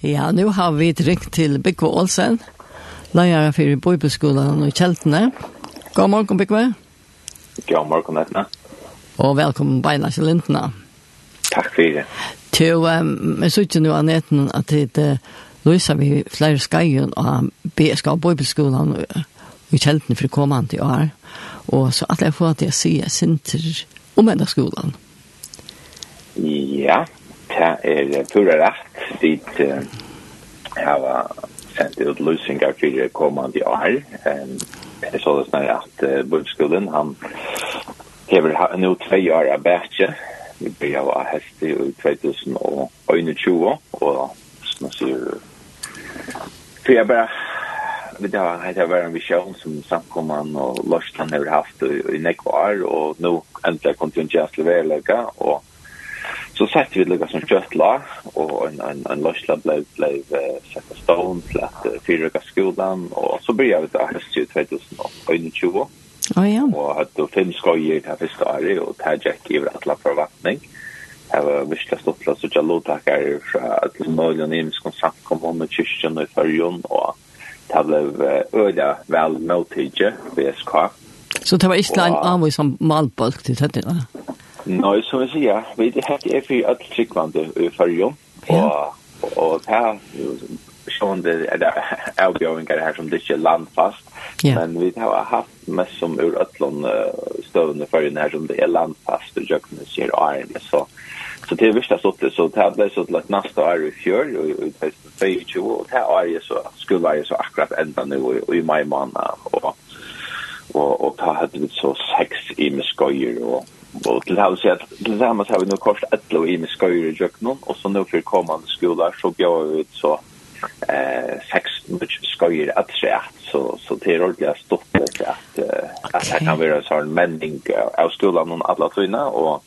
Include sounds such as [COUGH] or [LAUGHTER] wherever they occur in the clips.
Ja, nu har vi ringt til Bygve Olsen, leier for Bøybeskolen og Kjeltene. God morgen, Bygve. God morgen, Etna. Og velkommen beina til Lindene. Takk for det. Til, um, jeg synes nå, Anette, at det uh, løser vi flere skøyen av BSK og Bøybeskolen og Kjeltene for kommende år. Og så at jeg får at jeg sier Sinter om enda skolen. Ja, det er pura rett dit uh, hava sendt ut løsninger løsningar fyrir kommande år. Um, Det er sånn at budskolen, han hever nå tre år av bætje, vi blir av hest i 2021, og som man sier, for jeg bare, vi da har vært en visjon som samkomman og Lorsland har haft i i nekvar, og nå endelig kom til en kjensle vedlegga, og så sett vi lukka som kjøtla, og en, en, en løsla ble, ble uh, sett av stånd til at uh, fyrrøkka skolan, og så blir vi da høst i 2021. Oh, ja. Og hadde fem skoier til første året, og det gikk i atla forvattning. Det var virkelig stått til å sitte lovtakker fra til Norge og Nimsk og samkommun og kyrkjen og fyrjon, og det ble øyla vel måltidje ved Så det var ikke en avvis som malbalk til dette, da? Nei, som jeg sier, vi er helt er for alt tryggvande i fyrjo, og, og det er sånn det er det avbjøringer her som det ikke er landfast, ja. men vi har haft mest som ur øtlån støvende fyrjene her som det er landfast, og jøkkene sier årene, så Så det visste jeg stått det, så det ble så til at neste år i fjør, og i 2022, og det er jeg så, skulle være så akkurat enda nå, og i mai måned, og, og, og ta hadde vi så seks i med skøyer, og Och till hals at til sammen har vi nu kost atlo i med skojer i jøknon och så nu för kommande skolar så bjør vi ut så eh sex skøyre at seg så så det är ordentligt stort det att att det kan vara så en mending av skolan någon alla tvinna och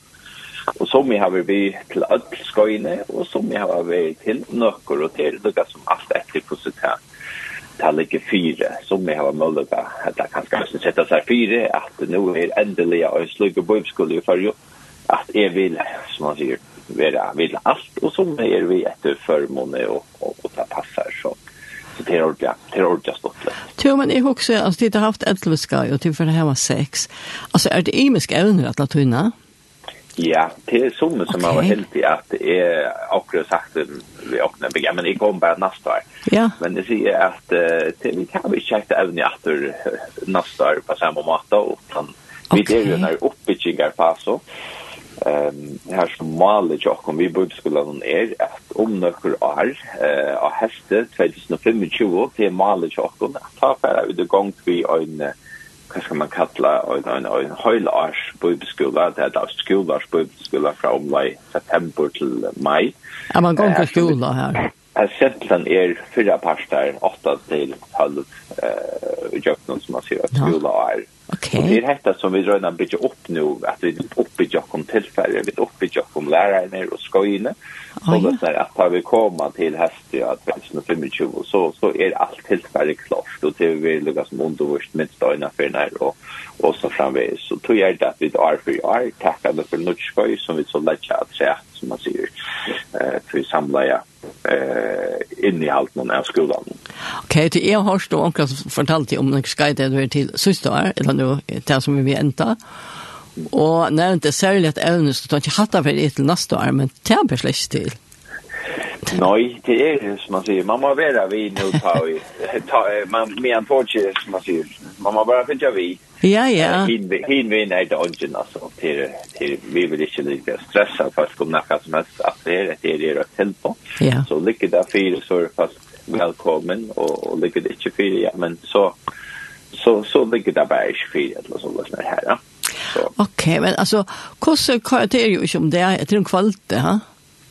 och som vi har vi till öll skojne och som vi har vi till nökor och till det som allt efter positivt det ligger fyra som vi har möjlighet att det kan kanske sätta sig fyra att nu är ändliga och slugga bibelskola i förr att är vill som man säger vara vill allt och som är vi ett förmåne och och, och det passar så så det är ordentligt det är ordentligt stort. Jo men jeg husker, altså, de har haft 11 ska og till för det här var sex. Alltså är det imiska ävnen att latina? Ja, det er som som okay. var heldig at det er akkurat sagt vi åkne begge, men jeg kom bare neste år. Ja. Men det sier at uh, det, vi kan ikke kjekte evne etter neste år på samme måte, og kan, vi er jo når oppbygginger på så. Um, her som maler ikke vi vi budskolen er at om noen år uh, av heste 2025 til maler ikke om at ta ferdig ut i gang vi en uh, hva skal man kalla en, en, en høylars bøybeskola, det er da skolars bøybeskola fra omlai september til mai. Ja, man går på skola her. Her sentlen er fyra parter, åtta til halv, uh, i jøkken som man sier at skola er Okay. Och det är detta som vi redan bygger upp nu, att vi uppbygger om tillfällen, vi uppbygger om lärarna och skojna. Oh, och så att har vi komma till häst i att vi 25 så, så är allt tillfället klart. Och det vi lyckas som undervurst med stöjna för när och, och så framvis. Så tror jag det att vi är för år tackade för något skoj som vi så lätt att säga, som man säger, för vi samlar ja eh inn i allt någon av skolan. Okej, okay, det är har då onkel fortalt om när ska det till år, eller nu det som vi enda. Og nevnte særlig at evne, så tar ikke hatt av det til neste år, men det er bare slett til. Nej, det är som man säger. Man må vara vi nu ta i. Ta, man men får inte som man säger. Man må bara finna vi. Ja, ja. Hin vi nej det ungen alltså till till vi vill inte lika stressa fast om något som helst att det är det är rätt helt Ja. Så lycka där för så fast välkommen och och lycka det inte för ja men så så så ligger det bara i fyra eller så där här. Ja. Okej, okay, men alltså kosse det är ju inte om det är till en kvalitet, ha?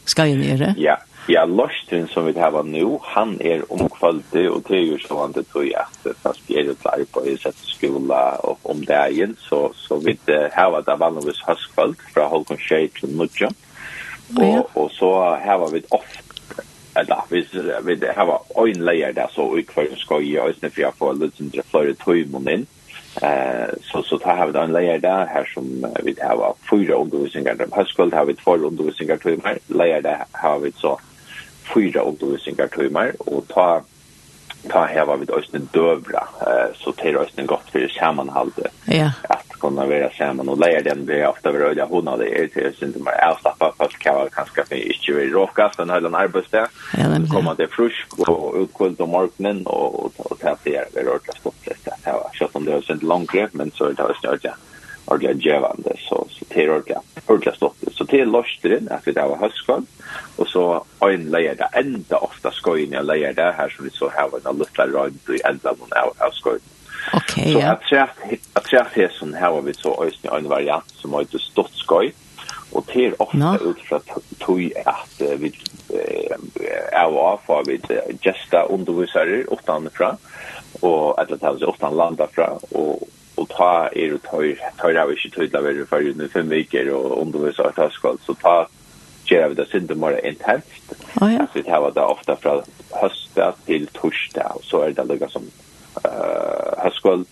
Ska ju nere. Ja. Ja, Lorsten som vi har nu, han er om og det er jo så han det tror jag att fast vi är ju klar på i sett skola og om det är så, så vi har det vanligvis höstkvalt fra Holkon Tjej till Nudja. og, og så har vi ofte eller vi vi det her en layer där så ut for ska ju ösna för jag får litt mindre flere tøymon inn. Eh så så tar vi en layer där här som vi har fyra undervisningar der høgskolen har vi två undervisningar tøymar layer där har vi så fyra undervisningar tøymar og ta ta her var vi då ösnen dövra eh, så till en gott för sammanhållet. Ja. Att kunna vara samman och lära den det ofta vill röda hon hade är till synd som är avstappa fast kan vara kanske för inte vi när den hela arbetsdag. Ja, men kommer det frusk och utkult och marknaden och och ta det är det rörda stoppet. Det var så som det är synd långt men så det var snart ja ordentlig djevende, så, så det er ordentlig, ordentlig stått. Så det er løsteren, at vi da var høstkvann, og så en leier det enda ofte skøyene jeg leier det, her som vi så har en luttla rønt i enda noen av, av skøyene. Okay, så ja. at treft her som her har vi så øyne en variant som heter stått skøy, og det er ofte no. ut fra tog at vi er av for vi gesta undervisere utenfra, og etter at vi utenlanda fra, og og ta er og tøyr, tøyr av ikke tøyla veri fyrir under fem viker og undervis av taskvall, så ta gjør vi det synd mer intenst. Oh, ja. Vi tar det ofta fra høsta til torsdag, og så er det lukka som uh, høstkvall,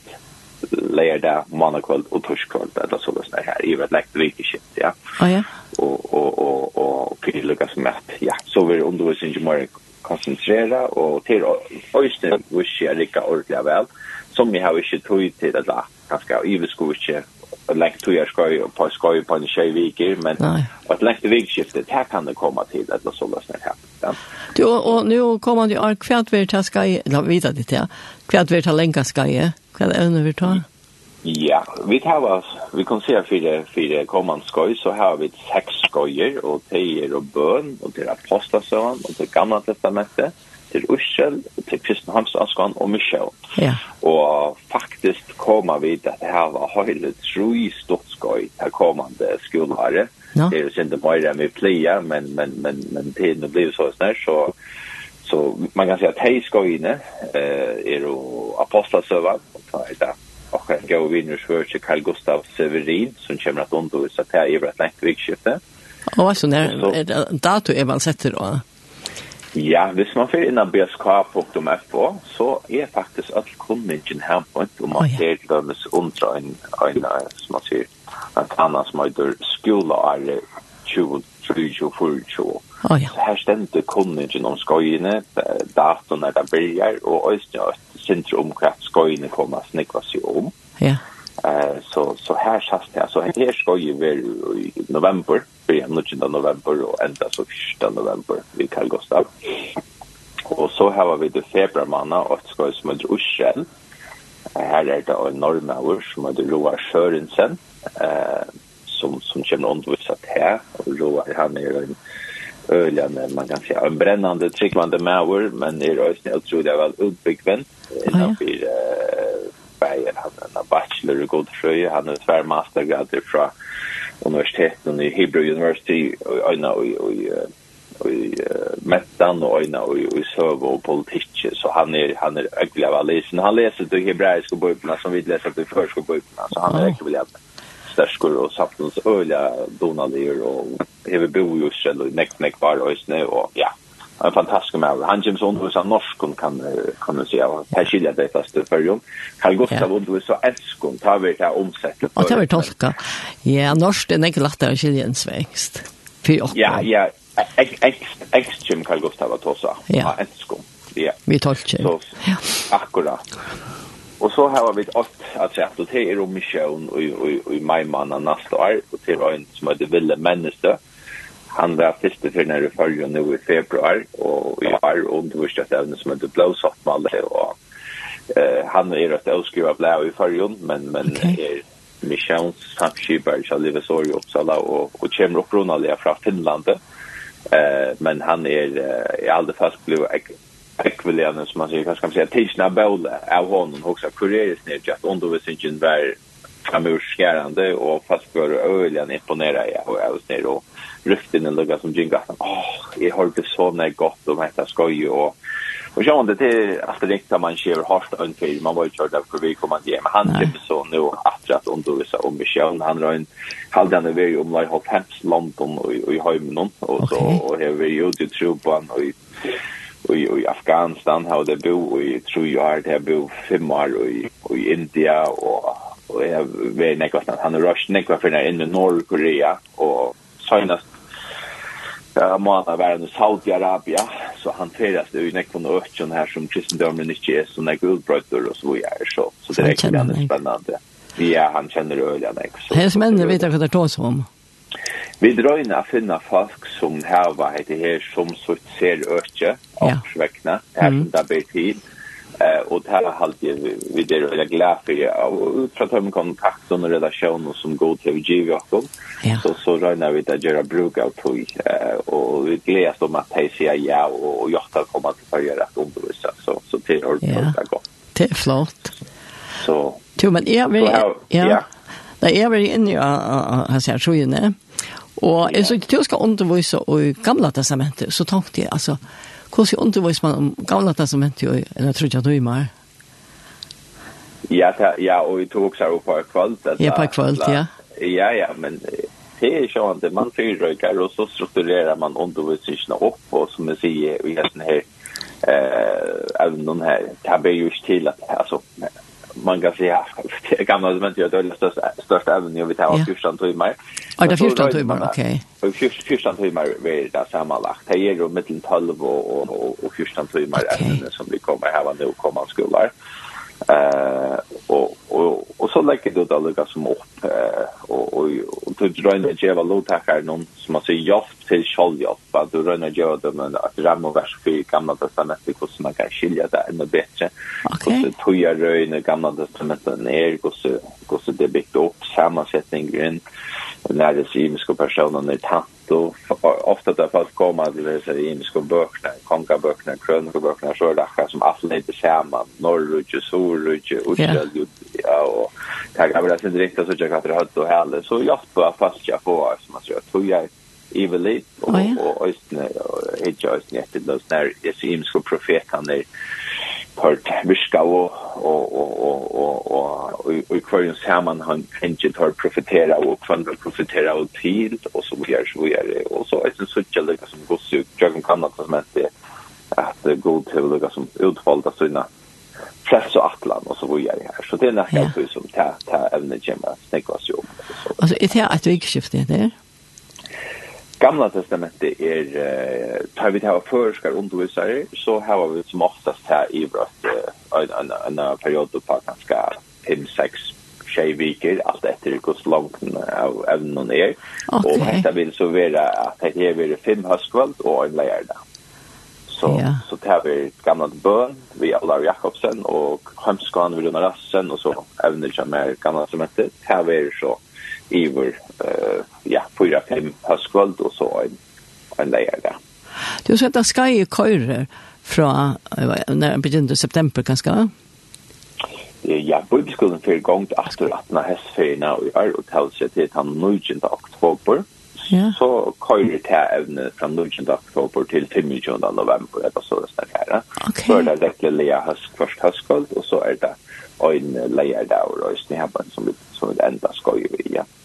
lærda, mannakvall og torskvöld, det er sånn det her, i vet lekt vikeskjent, ja. Oh, ja. Og, og, og, og fyrir som ja, så vi undervis mer konsentrera, og til å, og, og, og, og, og, som jag har inte tog till det där. Ganska överskuviske lekt tog jag skoj på skoj på en tjej viker men att lekt vikskiftet här kan det komma till eller så lösna det ja Du og nu kommer det ark kvärt vart här ska jag vita det här. Kvärt vart länka ska jag. Kvärt även vi tar. Ja, vi tar oss. Vi kan se fyra fyra kommande skoj så har vi sex skojer och tejer och bön och till apostasön och till gamla testamentet til Israel, til kristenhamsanskan og Michel. Ja. Og faktisk kommer vi til at det her var høylet tru stortskøy til kommande skolare. Ja. Det er jo sinde mer enn vi pleier, men, men, men, men tiden blir så snart, så så man kan si at hei skøyene eh, er jo apostelsøver, og så er det og jag går vinner svør til Carl Gustav Severin som kommer at undervise til i et lengt vikskifte. Og hva Länkvikskifte. Och så det dato er man setter då. Ja, hvis man fyrir innan bsk.fo, så er faktisk all kunningen her på en, og man ser oh, dømes undra en, en, som man sier, en tanna som heter skoleare 20, 30, 40. Oh, ja. Så her stendte kunningen om skøyene, datoren er der berger, og øyne er et om hva skøyene kommer snikva seg om. Ja. Yeah Eh så så här sast det alltså här ska ju vara i november, i november och ända så 1 november i Karl Gustav. Och så har vi det februari månad och ska som heter Uschen. Här är det en norrmauer som heter Roar Sørensen eh som som kommer undervisat här och Roar han är en öliga men man kan säga en brännande tryckvande mauer men är det också otroligt väl utbyggd innanför eh Bergen, han er en bachelor i god fröje, han er tvær mastergrad fra universiteten i Hebrew University og öjna och i mettan och öjna og i søv och politikk. Så han er han är av lesen han leser de hebreiska biblarna som vi läser de första biblarna så han är ögliga stärskor og samtens øyla donalier og hever bo i Israel och näck näck var øyne og och ja en fantastisk man. Han James Ondus av norsk, kan kan man säga. Här skiljer det fast det för ju. Karl Gustav Ondus så älskon tar vi det omsättet. Og tar vi tolka. Ja, norsk er ikke lagt av skilja en svensk. Ja, ja. Ex Jim Karl Gustav att tossa. Ja, älskon. Ja. Vi tolker. Så akkurat. Och så har vi åt att säga att det är om mission och och och min nästa år och till en som heter Ville Mennestö. Mm Han var første fyrir nere i følge nå i februar, og i år undervisningsevne som heter Blåsoppmalle, og eh, han er et avskriva blæ i følge, men, men okay. er misjons samskibar lever så i Uppsala, og, og kommer opprunalig fra Finland eh, men han er uh, i alle fall blå ekvillerende, som man sier, hva kan man si, tidsna båle av honom, også kureres ned til at undervisningen var framurskärande och fast för öligen imponera jag och jag och rykten eller lugga som jinga att åh jag har det så när gott om detta skoj och och så undrar det att det riktar man kör hårt och inte man var ju kört av för vi kommer men han typ så nu att att undervisa om Michel han har en halvdande vi om like hot hats London och i hemmen och så och här vi ju till Trumpan och i i Afghanistan har det bo i tre år det bo fem år i i India och och jag vet inte vad han har röst nekva för när i Nordkorea och senast uh, måneder være i Saudi-Arabia, så hanteres det jo nekvån og økken her som kristendommen ikke er sånne guldbrøtter og så videre, så, så det er ikke veldig spennende. Ja, han kjenner Det ikke? som mennene vet hva det tås om. Vi drøyna å finne folk som heva heter her som sitt ser økke, og ja. her som det blir tid, Eh och det här halt ju vi det är jag glad för jag och för att de kontakt och relation som går till GV och så så räknar vi det göra bruk av tog eh och vi gläds om att hej säga ja och jag tar komma till för göra undervisa så så till har det gått. Det är flott. Så. Jo men är vi ja. Det är vi inne i han säger så ju nej. Och så du ska undervisa i gamla testamentet så tänkte jag alltså hvordan undervis man om gamle testamentet og en trudja døymer? Ja, ta, ja, og vi tog seg opp på kvalt. Ja, på kvalt, ja. Ja, ja, men det er ikke annet. Man fyrrøyker, og så strukturerer man undervisningene opp, og som jeg sier, vi har sånn her, eh, evnen her, det blir jo ikke til at altså man kan säga det gamla men det är största största även jag vet har 14 timmar. Ja, det 14 timmar, okej. Och 14 timmar är det sammanlagt. Det är ju mellan 12 och och och 14 timmar som vi kommer här nu komma skolan. Eh och och och så lägger du det lika som upp eh och och och du dröjer dig av låtackar någon som man säger jobb till självjobb att du rönnar gör det men att ramma vers för gamla testamentet hur som man kan skilja det ännu bättre. Okej. Så tror jag rönnar gamla testamentet ner och så går så det byggt upp sammansättningen när det symiska personen är tatt då ofta där fast komma att det så i inska böckerna, konkaböckerna, krönikaböckerna så där som alla inte samma, norrut och solrut och utdel ja och tack vare det inte riktigt så jag kan det höll så härligt så jag på fast jag på som man säger tror jag evilit och och östne och hedge östne efter det där det syns som profetan där part viska og og og og og og i kvar saman han engin tar profetera og kvann profetera og tid og så vi er så vi er og så er det så kjelle som går så jøgen kan nok som at at go til det som utfalda sina press og atlan og så vi er her. Så det er nok så som ta ta evne gemma snekkas jo altså er det at vi skifter det gamla testamentet er uh, tar vi til førskar undervisare så har vi som oftast her i brøtt uh, en, en, en periode på kanskje 5-6 tjejviker allt efter hur långt av ämnen är. Okay. Och detta vill så vara att det är vi fem höstkväll och en lärda. Så, yeah. så tar vi gamla bön, vi Olav Jakobsen och Hemskan vid Rassen och så ävner som är gamla testamentet heter. Det vi så iver uh, ja, 4-5 høstkvöld og så en, en leir der. Du har sett at Skai køyrer fra når han begynte september kanskje, va? Ja, bibelskolen fyrir gongt aftur 18 hestferina og i år og talsje til han 19. oktober. Ja. Så køyrer til evne fra 19. oktober til 25. november, eller så det snakker Ok. Okay. Så er det rekkelig leia høst, først høstkold, og så er det øyne leia der og røysne her, som vi enda skøy i, ja. Mm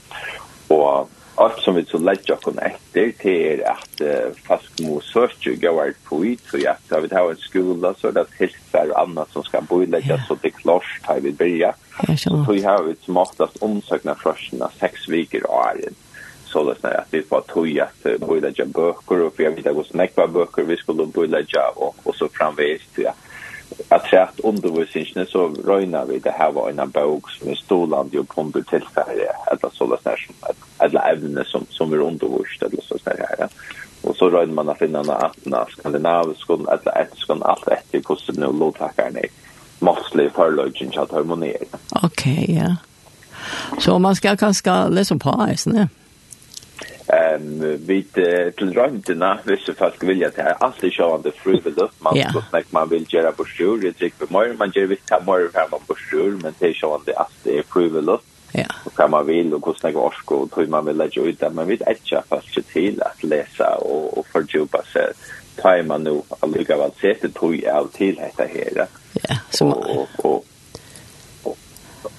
alt som vi så lägger oss etter til er at uh, fast må søke går på ut, så ja, så vi har en skole, så er det er og annet som skal bo i lägga, så det er klart har vi börja. Så vi har vi som oftast omsøkna av seks viker og æren. Så det er at vi får tog at bo i lägga bøker, og vi har vidt hos nekva bøker vi skulle bo i lägga, og, og så framvis til at att trätt undervisningen så röjna vi det här var en bok som är stålande och ponder till Sverige eller sådana där som eller ämne som som är undervist eller så där här och så röjde man att finna några öppna skandinaviska eller etniska allt efter kosten nu låtakarna mostly förlöjning lodgen chat harmonier okej ja. Så man ska kanske läsa på isen Ehm vi till röntgena vissa folk vill att det här alltid sjövande frivilligt man yeah. så snack man vill göra på sjur det drick på morgon man ger vissa mer morgon på sjur men det är sjövande att det är frivilligt Ja. Och kan man vill och kostna gorsk och hur man vill lägga ut där man vet inte fast till att läsa och och fördjupa sig. Tajma nu alliga vad sättet tog jag till detta här. Ja, så och, och, och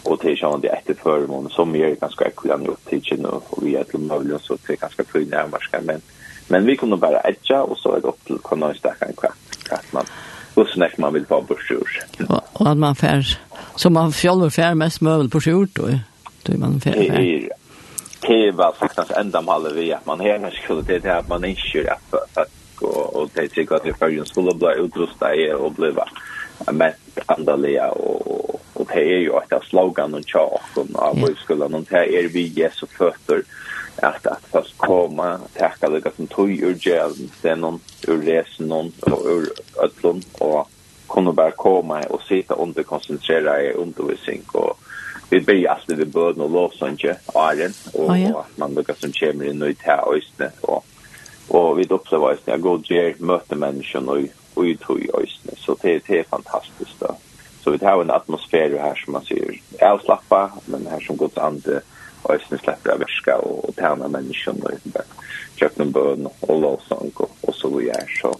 och det är ju ändå ett förmån som är ganska ekvivalent åt tiden och vi är till möjligt så det är ganska fri närmarska men men vi kunde bara edja och så är det upp till kunna stärka en kvart att man och snäck man vill vara på sjur. Och att man fär så man fjällor fär mest möbel på sjur då då är man fär det var faktiskt ända mal vi att man hemma skulle det att man inte kör att och det tycker att det förrän skulle bli utrustade och bliva mest andaliga och och det är ju att slogan och chart och av vad skulle någon här är vi Jesu fötter att att fast komma tacka lika som tog ur gälden sen någon ur resen någon och ur ötlån och kunna bara komma och sitta under koncentrera i undervisning. Och vi blir alltid vid böden och lovsange åren, og oh, ja. at man lukkar som kommer in och i tæ og och og, og vi opplever østene, jag går og möter människor och och i tog så det det är fantastiskt då. Så vi har en atmosfär här som man ser avslappa men här som Guds ande ösne släpper av värska och, och tärna människan och det där. Köpnen bön och lovsång och, och så vidare så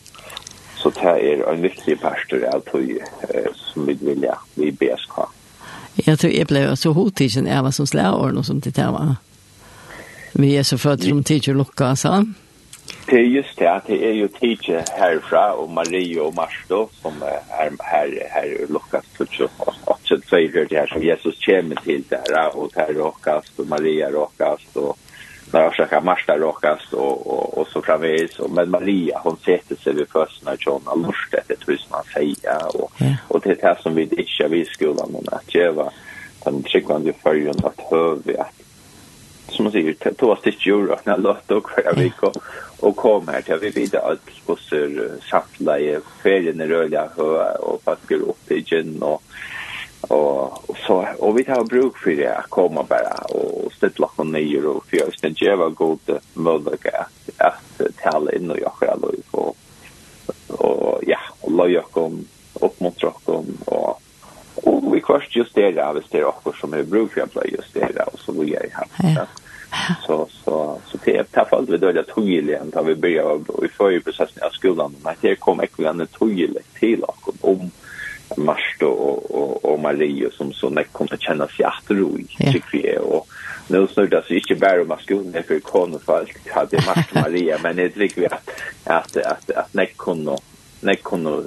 så det är en viktig pastor av tog eh, som vi vill ja, vi BSK. Jag tror jag blev så hotig sen jag var som släår och som det där var. Vi är så fötter som tidigt lucka så det er just det, at det er jo tidsi herfra, og Marie og Marsto, som er her, her i Lukas 824, det her som Jesus kommer til der, og der råkast, og Maria råkast, og när jag försöker marsta råkast och, och, och så framvis. Och, men Maria, hon sätter sig vid fötterna John och lörste det hus man säger. Och, och det är det som vi ditchar vid skolan, men att göra den tryggande följen att höra att som man säger, två stycken euro när låt och förra veckan och kommer till vi vid att bussar sattla i färgen i röda och packar upp i gin och och så. Och vi tar bruk för det att komma bara och ställa oss ner och för att det ger vad god möjlighet att tala in och jag själv och och ja och låt jag kom upp mot rocken och och vi kvart just det där visst det också som är bruk för att just det där och så vill jag ha. Så så så det är taff allt vi då jag tog ju än vi börjar i förra processen av skolan men det kom ekvivalent en ju till och om Marsto och och och Marie som så när kommer känna sig återoj tycker vi och nu snurrar det sig inte bara om att skolan är för konfalk hade Marsto Maria men det tycker vi att att att att när kunde när kunde uh,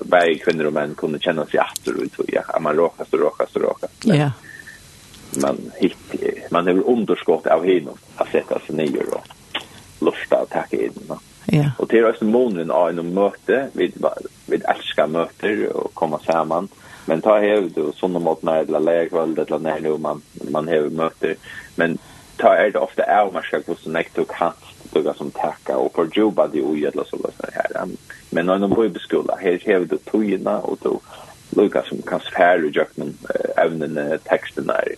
varje kvinnor och män kunde känna sig efter och tog jag man råkast och råkast och råkast. Ja man hit man har underskott av hin att sätta sig ner och lusta att tacka in. Ja. Och det är också månen av en möte vid vid älska möter och komma samman. Men ta hävd och såna mot när eller lägväld eller när nu man man har möter. Men ta är det ofta är man ska gå så näkt och kan duga som tacka och för jobba det och jävla så där här. Men när de bor i skolan, här har du tojna och då Lucas som kan sfära i jöknen, även den texten där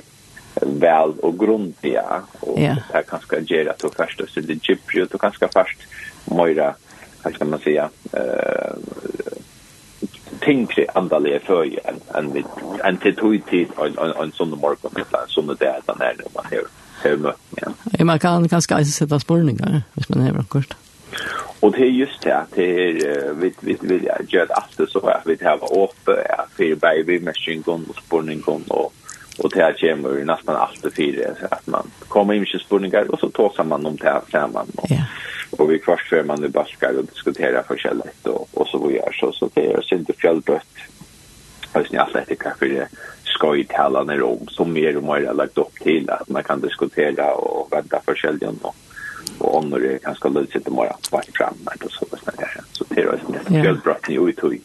väl och grundliga och yeah. det här kan ska göra till första så det gypsy och kan ska först mera vad ska man säga eh tänkte andale för ju en en vid en till tog tid en en en sån morgon eller sån där där när man hör hör mött ja. Ja man kan kanske sätta spårningar hvis man hör kort. Och det är just det att det är vi vi vill göra allt så att vi har uppe för baby machine gun och spårning gun och och det här kommer nästan alltid fyra så att man kommer in med spurningar och så tar man om det här samman och, och vi kvart för man i baskar och diskuterar förskället och, och så vad gör så så det är inte fjällbrött Alltså ni alla det kanske det skoj tala ner om som mer och mer lagt upp till att man kan diskutera och vänta för och och om det är ganska lite sitter mer bara fram och så så där så det är ju inte helt ni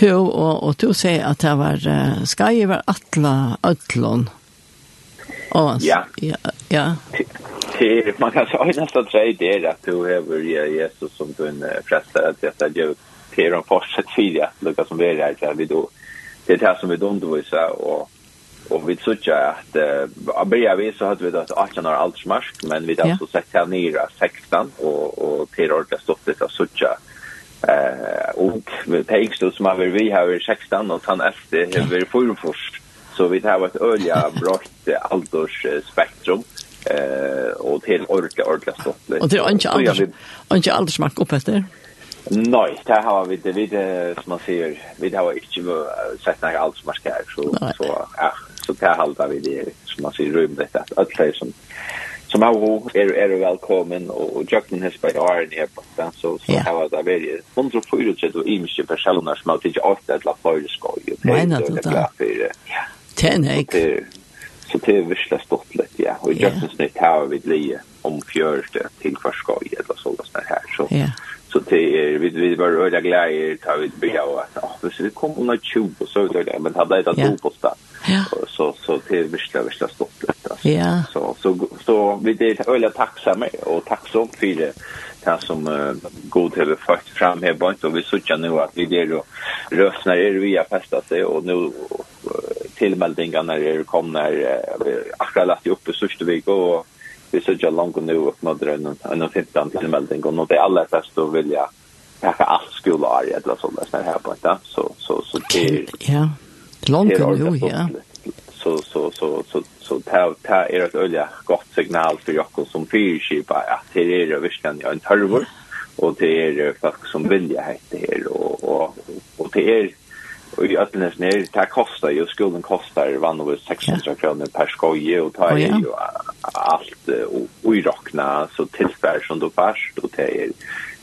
to, og, og to sier at det var, uh, skai var atla ødlån? Ja. Ja, ja. Til, man kan si nesten tre der at du hever Jesus som du en frester at dette gjør til å fortsatt fyra, lukka som vi er her, vi då, det er det som vi underviser, og Och vi såg ju att uh, börjar vi så hade vi då 18 år allt men vi hade alltså sett här nere 16 och och till ordet stoppet så såg Eh och det tänkte oss man vill vi har 16 och han efter över förfors så vi har ett ölja brott alders spektrum eh och till orka orka stottligt. Och det är inte alls inte alls smak upp efter. Nej, det har vi det lite som man ser. Vi har inte sett några alls smak här så så ja, så det har vi det som man ser rymdet att alla som som har hov är är välkommen och Jackman har spelat år i how så så här var det väl 140 och image personer som har tagit åt att la för skoj. Menar du det? Ja. Tenhek. Så det är visst stort litt, ja och Jackman snitt har vi lie om til hver skoj eller så där här så. Ja. Så det är vi vi var öra glädje tar vi börja och att ja, så vi kom under 20 så där men hade det att bo på stan. Ja. Så så det är visst visst stort lätt. Ja. Så, så, så vi det är öliga tacksamma och tacksam för det här som uh, god har fört fram här på Och vi såg nu att vi det då röstnar er via fästa sig och nu uh, tillmeldingarna är komna uh, akkurat lagt upp i Sörstevik och vi såg långt nu upp med drönnen och fittan tillmelding och det är allra fest och vilja tacka allt är eller sådär här på. Så, så, så det är... Ja, långt nu, ja så så så så så ta ta är ett öliga gott signal för Jakob som fyrskipa att det är det verkligen en halvor och det är folk som vill jag hette här och och och det är och i öppnes ner det kostar ju skolan kostar vann över 600 kronor per skoje och ta ju allt och i rockna så tillfär som då fast och det är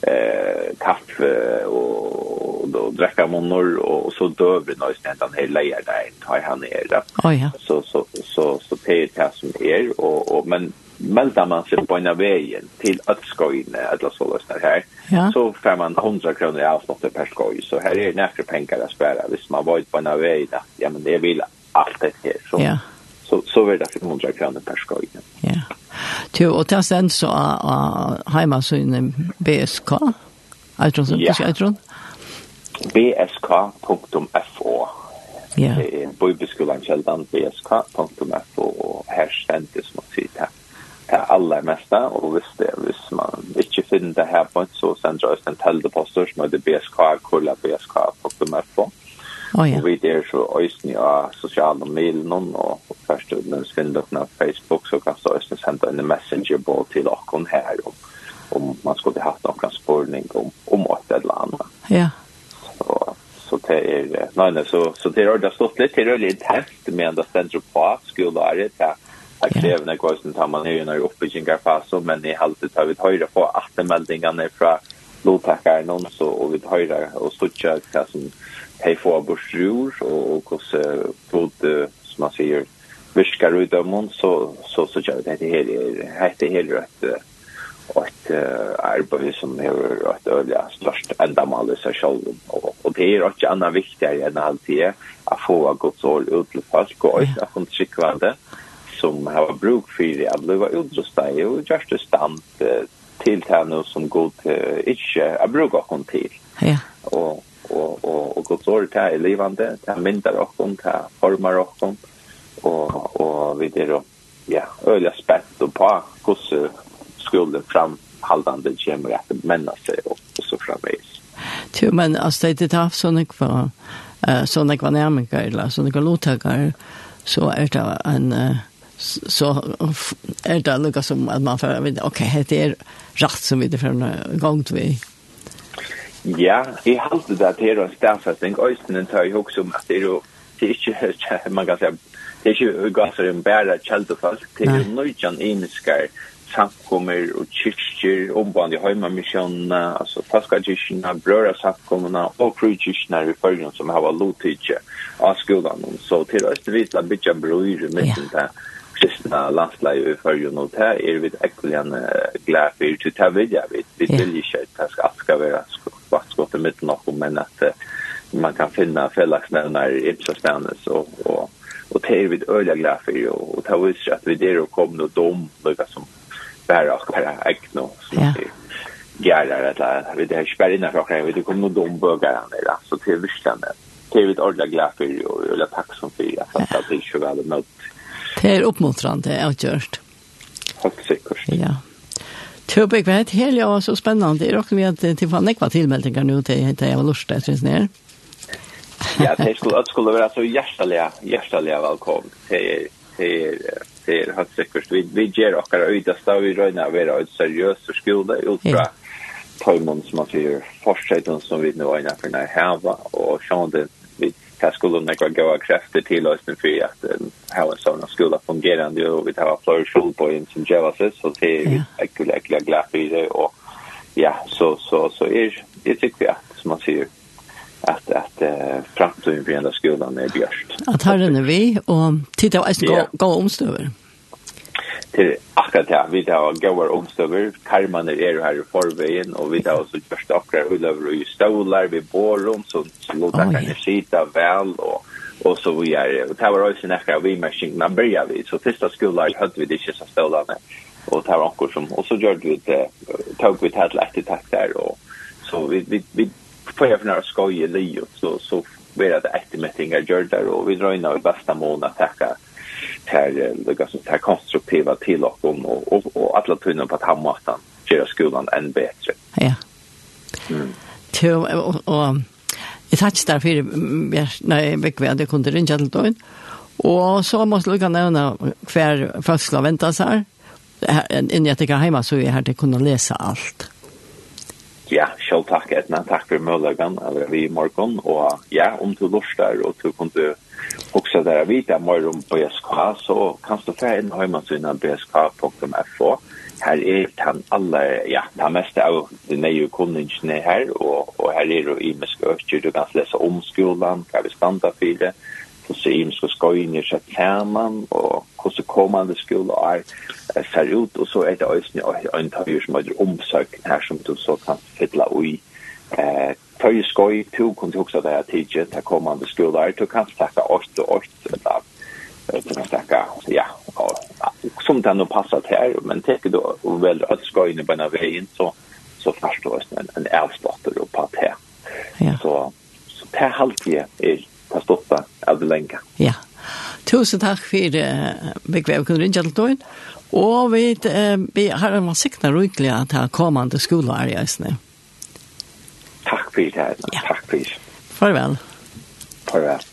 eh kaffe och och då dräcka monor och så dör vi nästan den här lejer där tar han ner där. Oh, ja. Så så så så det är det som är och och men melda man sig på en vägen till att skoina eller så lösnar här ja. så får man 100 kronor i avstånd per skoj så här är det näkra pengar att spara hvis man var på en väg ja men det vill allt det här så ja. så, så var det 500 kronor per skoj ja Jo, och det sen så uh, uh, hemma så inne BSK Eitron, ja. ikke Eitron? bsk.fo. Ja. Det är en bibelskolan källan bsk.fo och här ständigt som man säger det det allra mesta och visst det visst man inte finner det här på så sen oss en teldeposter som heter bsk kolla bsk.fo. Oh, ja. Och vi där så ösn ja sociala medier och först när finner det på Facebook så kan så ösn sända en messenger på till och här om, om man skulle ha någon spårning om nej nej så så det har det stått lite det är lite häftigt med ända centrum på skolare där Jag kräver när kosten tar man ju när uppe i Kinga Faso men i halvtid har vi höjda på attemeldingarna från lottackar någon så och vi høyre och stutcha vad som hej få og, och och hos pod som man säger viskar ut dem så så så gör det det här det här rätt ett arbete som har ett öliga störst ändamål i sig själv. Och, och det är också annat viktigare än alltid att få ett gott år ut till folk och också att få tryckvande som har bruk för det att bli utrustade och just det stand till det nu som god uh, inte har bruk av till. Ja. Och, och, och, och Guds ord det är livande, det mindre och det formar och och, och vi är ja, öliga spett och på hur skulle framhaldande kommer att männa sig och, och så framvis. Jo, men alltså det är haft sådana kvar sådana kvar närmare eller sådana kvar låttagare så är det en så är det lika som att man får okej, okay, det är rätt som vi det från gång till vi. Ja, jeg halte det at her er en stafsetting, Øystein tar jo også om at det er jo, det er ikke, man kan säga, det er ikke gasser en bære kjeldefalk, det er jo nøytjan eniskar samkommer og kyrkjer, omband i heimamisjonene, altså faskakyrkjene, brøra samkommene og krukyrkjene i følgen som har lotidje av skolan. Så til Østervita bytja brøyre mitt ja. kristna landslag i følgen, og det er vi ekkelig glad for, til det vil jeg vi, Vi vil ikke at det skal, skal være vaktskottet mitt nok, men at man kan finna fellagsnevnar i Ipsastanes og, og, og det er vi øyla glad for, og, og det viser at vi der og kom noe dom, noe som bara och bara ägno som ja. gärar att eller vi det här spärr innan för okej det kommer nog dom bögar där så till vissande det är ett ordla glafir och eller tack som för att det är så väl mot det är uppmuntrande gjort. Tack säkert ja Tjöbäck vet helt jag så spännande det är också vi att till fan nekva tillmeldingar nu till till jag lust det syns ner Ja, det skulle, det skulle være så hjertelig, hjertelig velkommen. Det är, det är, det er helt sikkert. Vi, vi gjør akkurat øydeste, vi røyner å være et seriøst skole, ut fra tøymon som man sier, forskjellen som vi nå øyner for denne heva, og sånn det, vi tar skolen nekva gode krefter til oss for at her er sånn skola fungerende, og vi tar flere skolbøyen som gjør oss, så det er vi ekkert, ekkert glad for det, og ja, så, så, så er, jeg tykker vi at, som man sier, at uh, framtiden for enda skolan er bjørst. Att herren är vi och titta vad som går, gå omstöver. Til akkurat ja, vi tar går omstøver, karman er her i forveien, og vi tar også första akkurat ulover i stålar, vi bor om så, så låter oh, kan skita vel, og og så vi er, og det var også nekker vi machine number ja vi så første skolan hadde vi det ikke så stolarna og det var akkurat som og så gjør vi det tog vi det här till der, og och så vi vi vi får jag för några skoj i livet så, så blir det eftermättingar gör där och vi drar in av bästa mån tacka här det som här konstruktiva till och om och, och, och alla tunna på att hammatan göra skolan än bättre. Ja. Mm. Till, och, och Jeg tatt der för når jeg vekk ved, jeg kunne ringe til døgn. Og så måtte jeg nevne hver først skal vente seg her. Inni at jeg er hjemme, så er jeg her til å kunne lese alt ja, själv tack Edna, tack för möjligheten eller vi i morgon och ja, om du lustar och du kunde också där vita mer om BSK så kan du få in hemsidan bsk.fo Her er han alle, ja, han meste av den nye kundingene her, og, og her er i med økker, du kan lese om skolan, hva vi standa for det, hvordan imenske skøyner seg sammen, og hvordan kommande skole er ser ut, og så er det også en tøyer som er omsøkken her som du så kan fylla ui. Eh, tøyer skøy, to kan du også det her tidje til kommande skole er, du kan snakke 8 og 8, eller du kan snakke, ja, som det nå passer her, men teker du vel at skøyene på en veien, så, så først du en, en avslotter og på det. Ja. Så, så det er alltid er ta stoppa av det lenge. Ja. Tusen takk for uh, bekvev kunne ringe til tøyen. Og vi, uh, vi har en vansikna rydelig at her kommande skoleår i Øsne. Takk for det, Edna. Ja. Takk for det. Farvel. Farvel.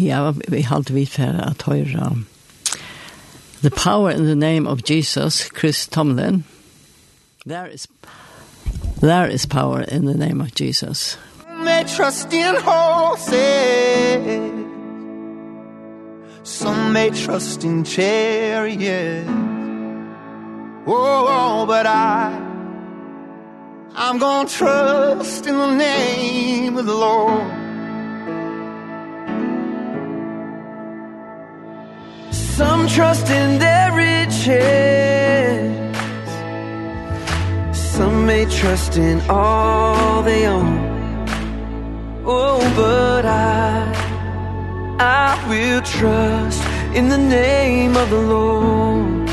Ja, vi halte vi for at høyre The Power in the Name of Jesus, Chris Tomlin. There is... There is power in the name of Jesus. May trust in horses. Some may trust in chariots. Oh, oh, but I I'm going to trust in the name of the Lord. Some trust in their riches trust in all they own. Oh, but I, I will trust in the name of the Lord.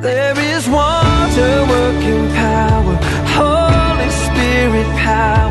There is wonder working power, Holy Spirit power.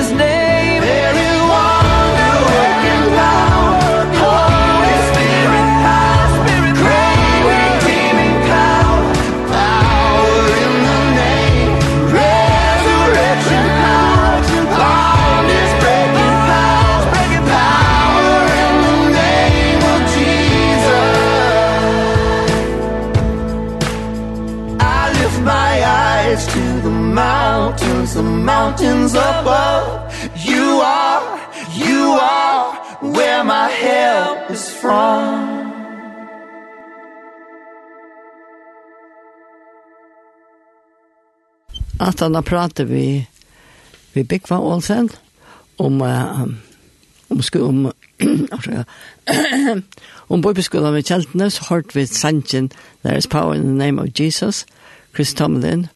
his name. mountains above. You are you are where my help is from. At han har pratet vi vi Bikva Olsen om uh, om sku om [CLEARS THROAT] [CLEARS THROAT] om bøybeskolen med Kjeltene så hørte vi sangen There is power in the name of Jesus Chris Tomlin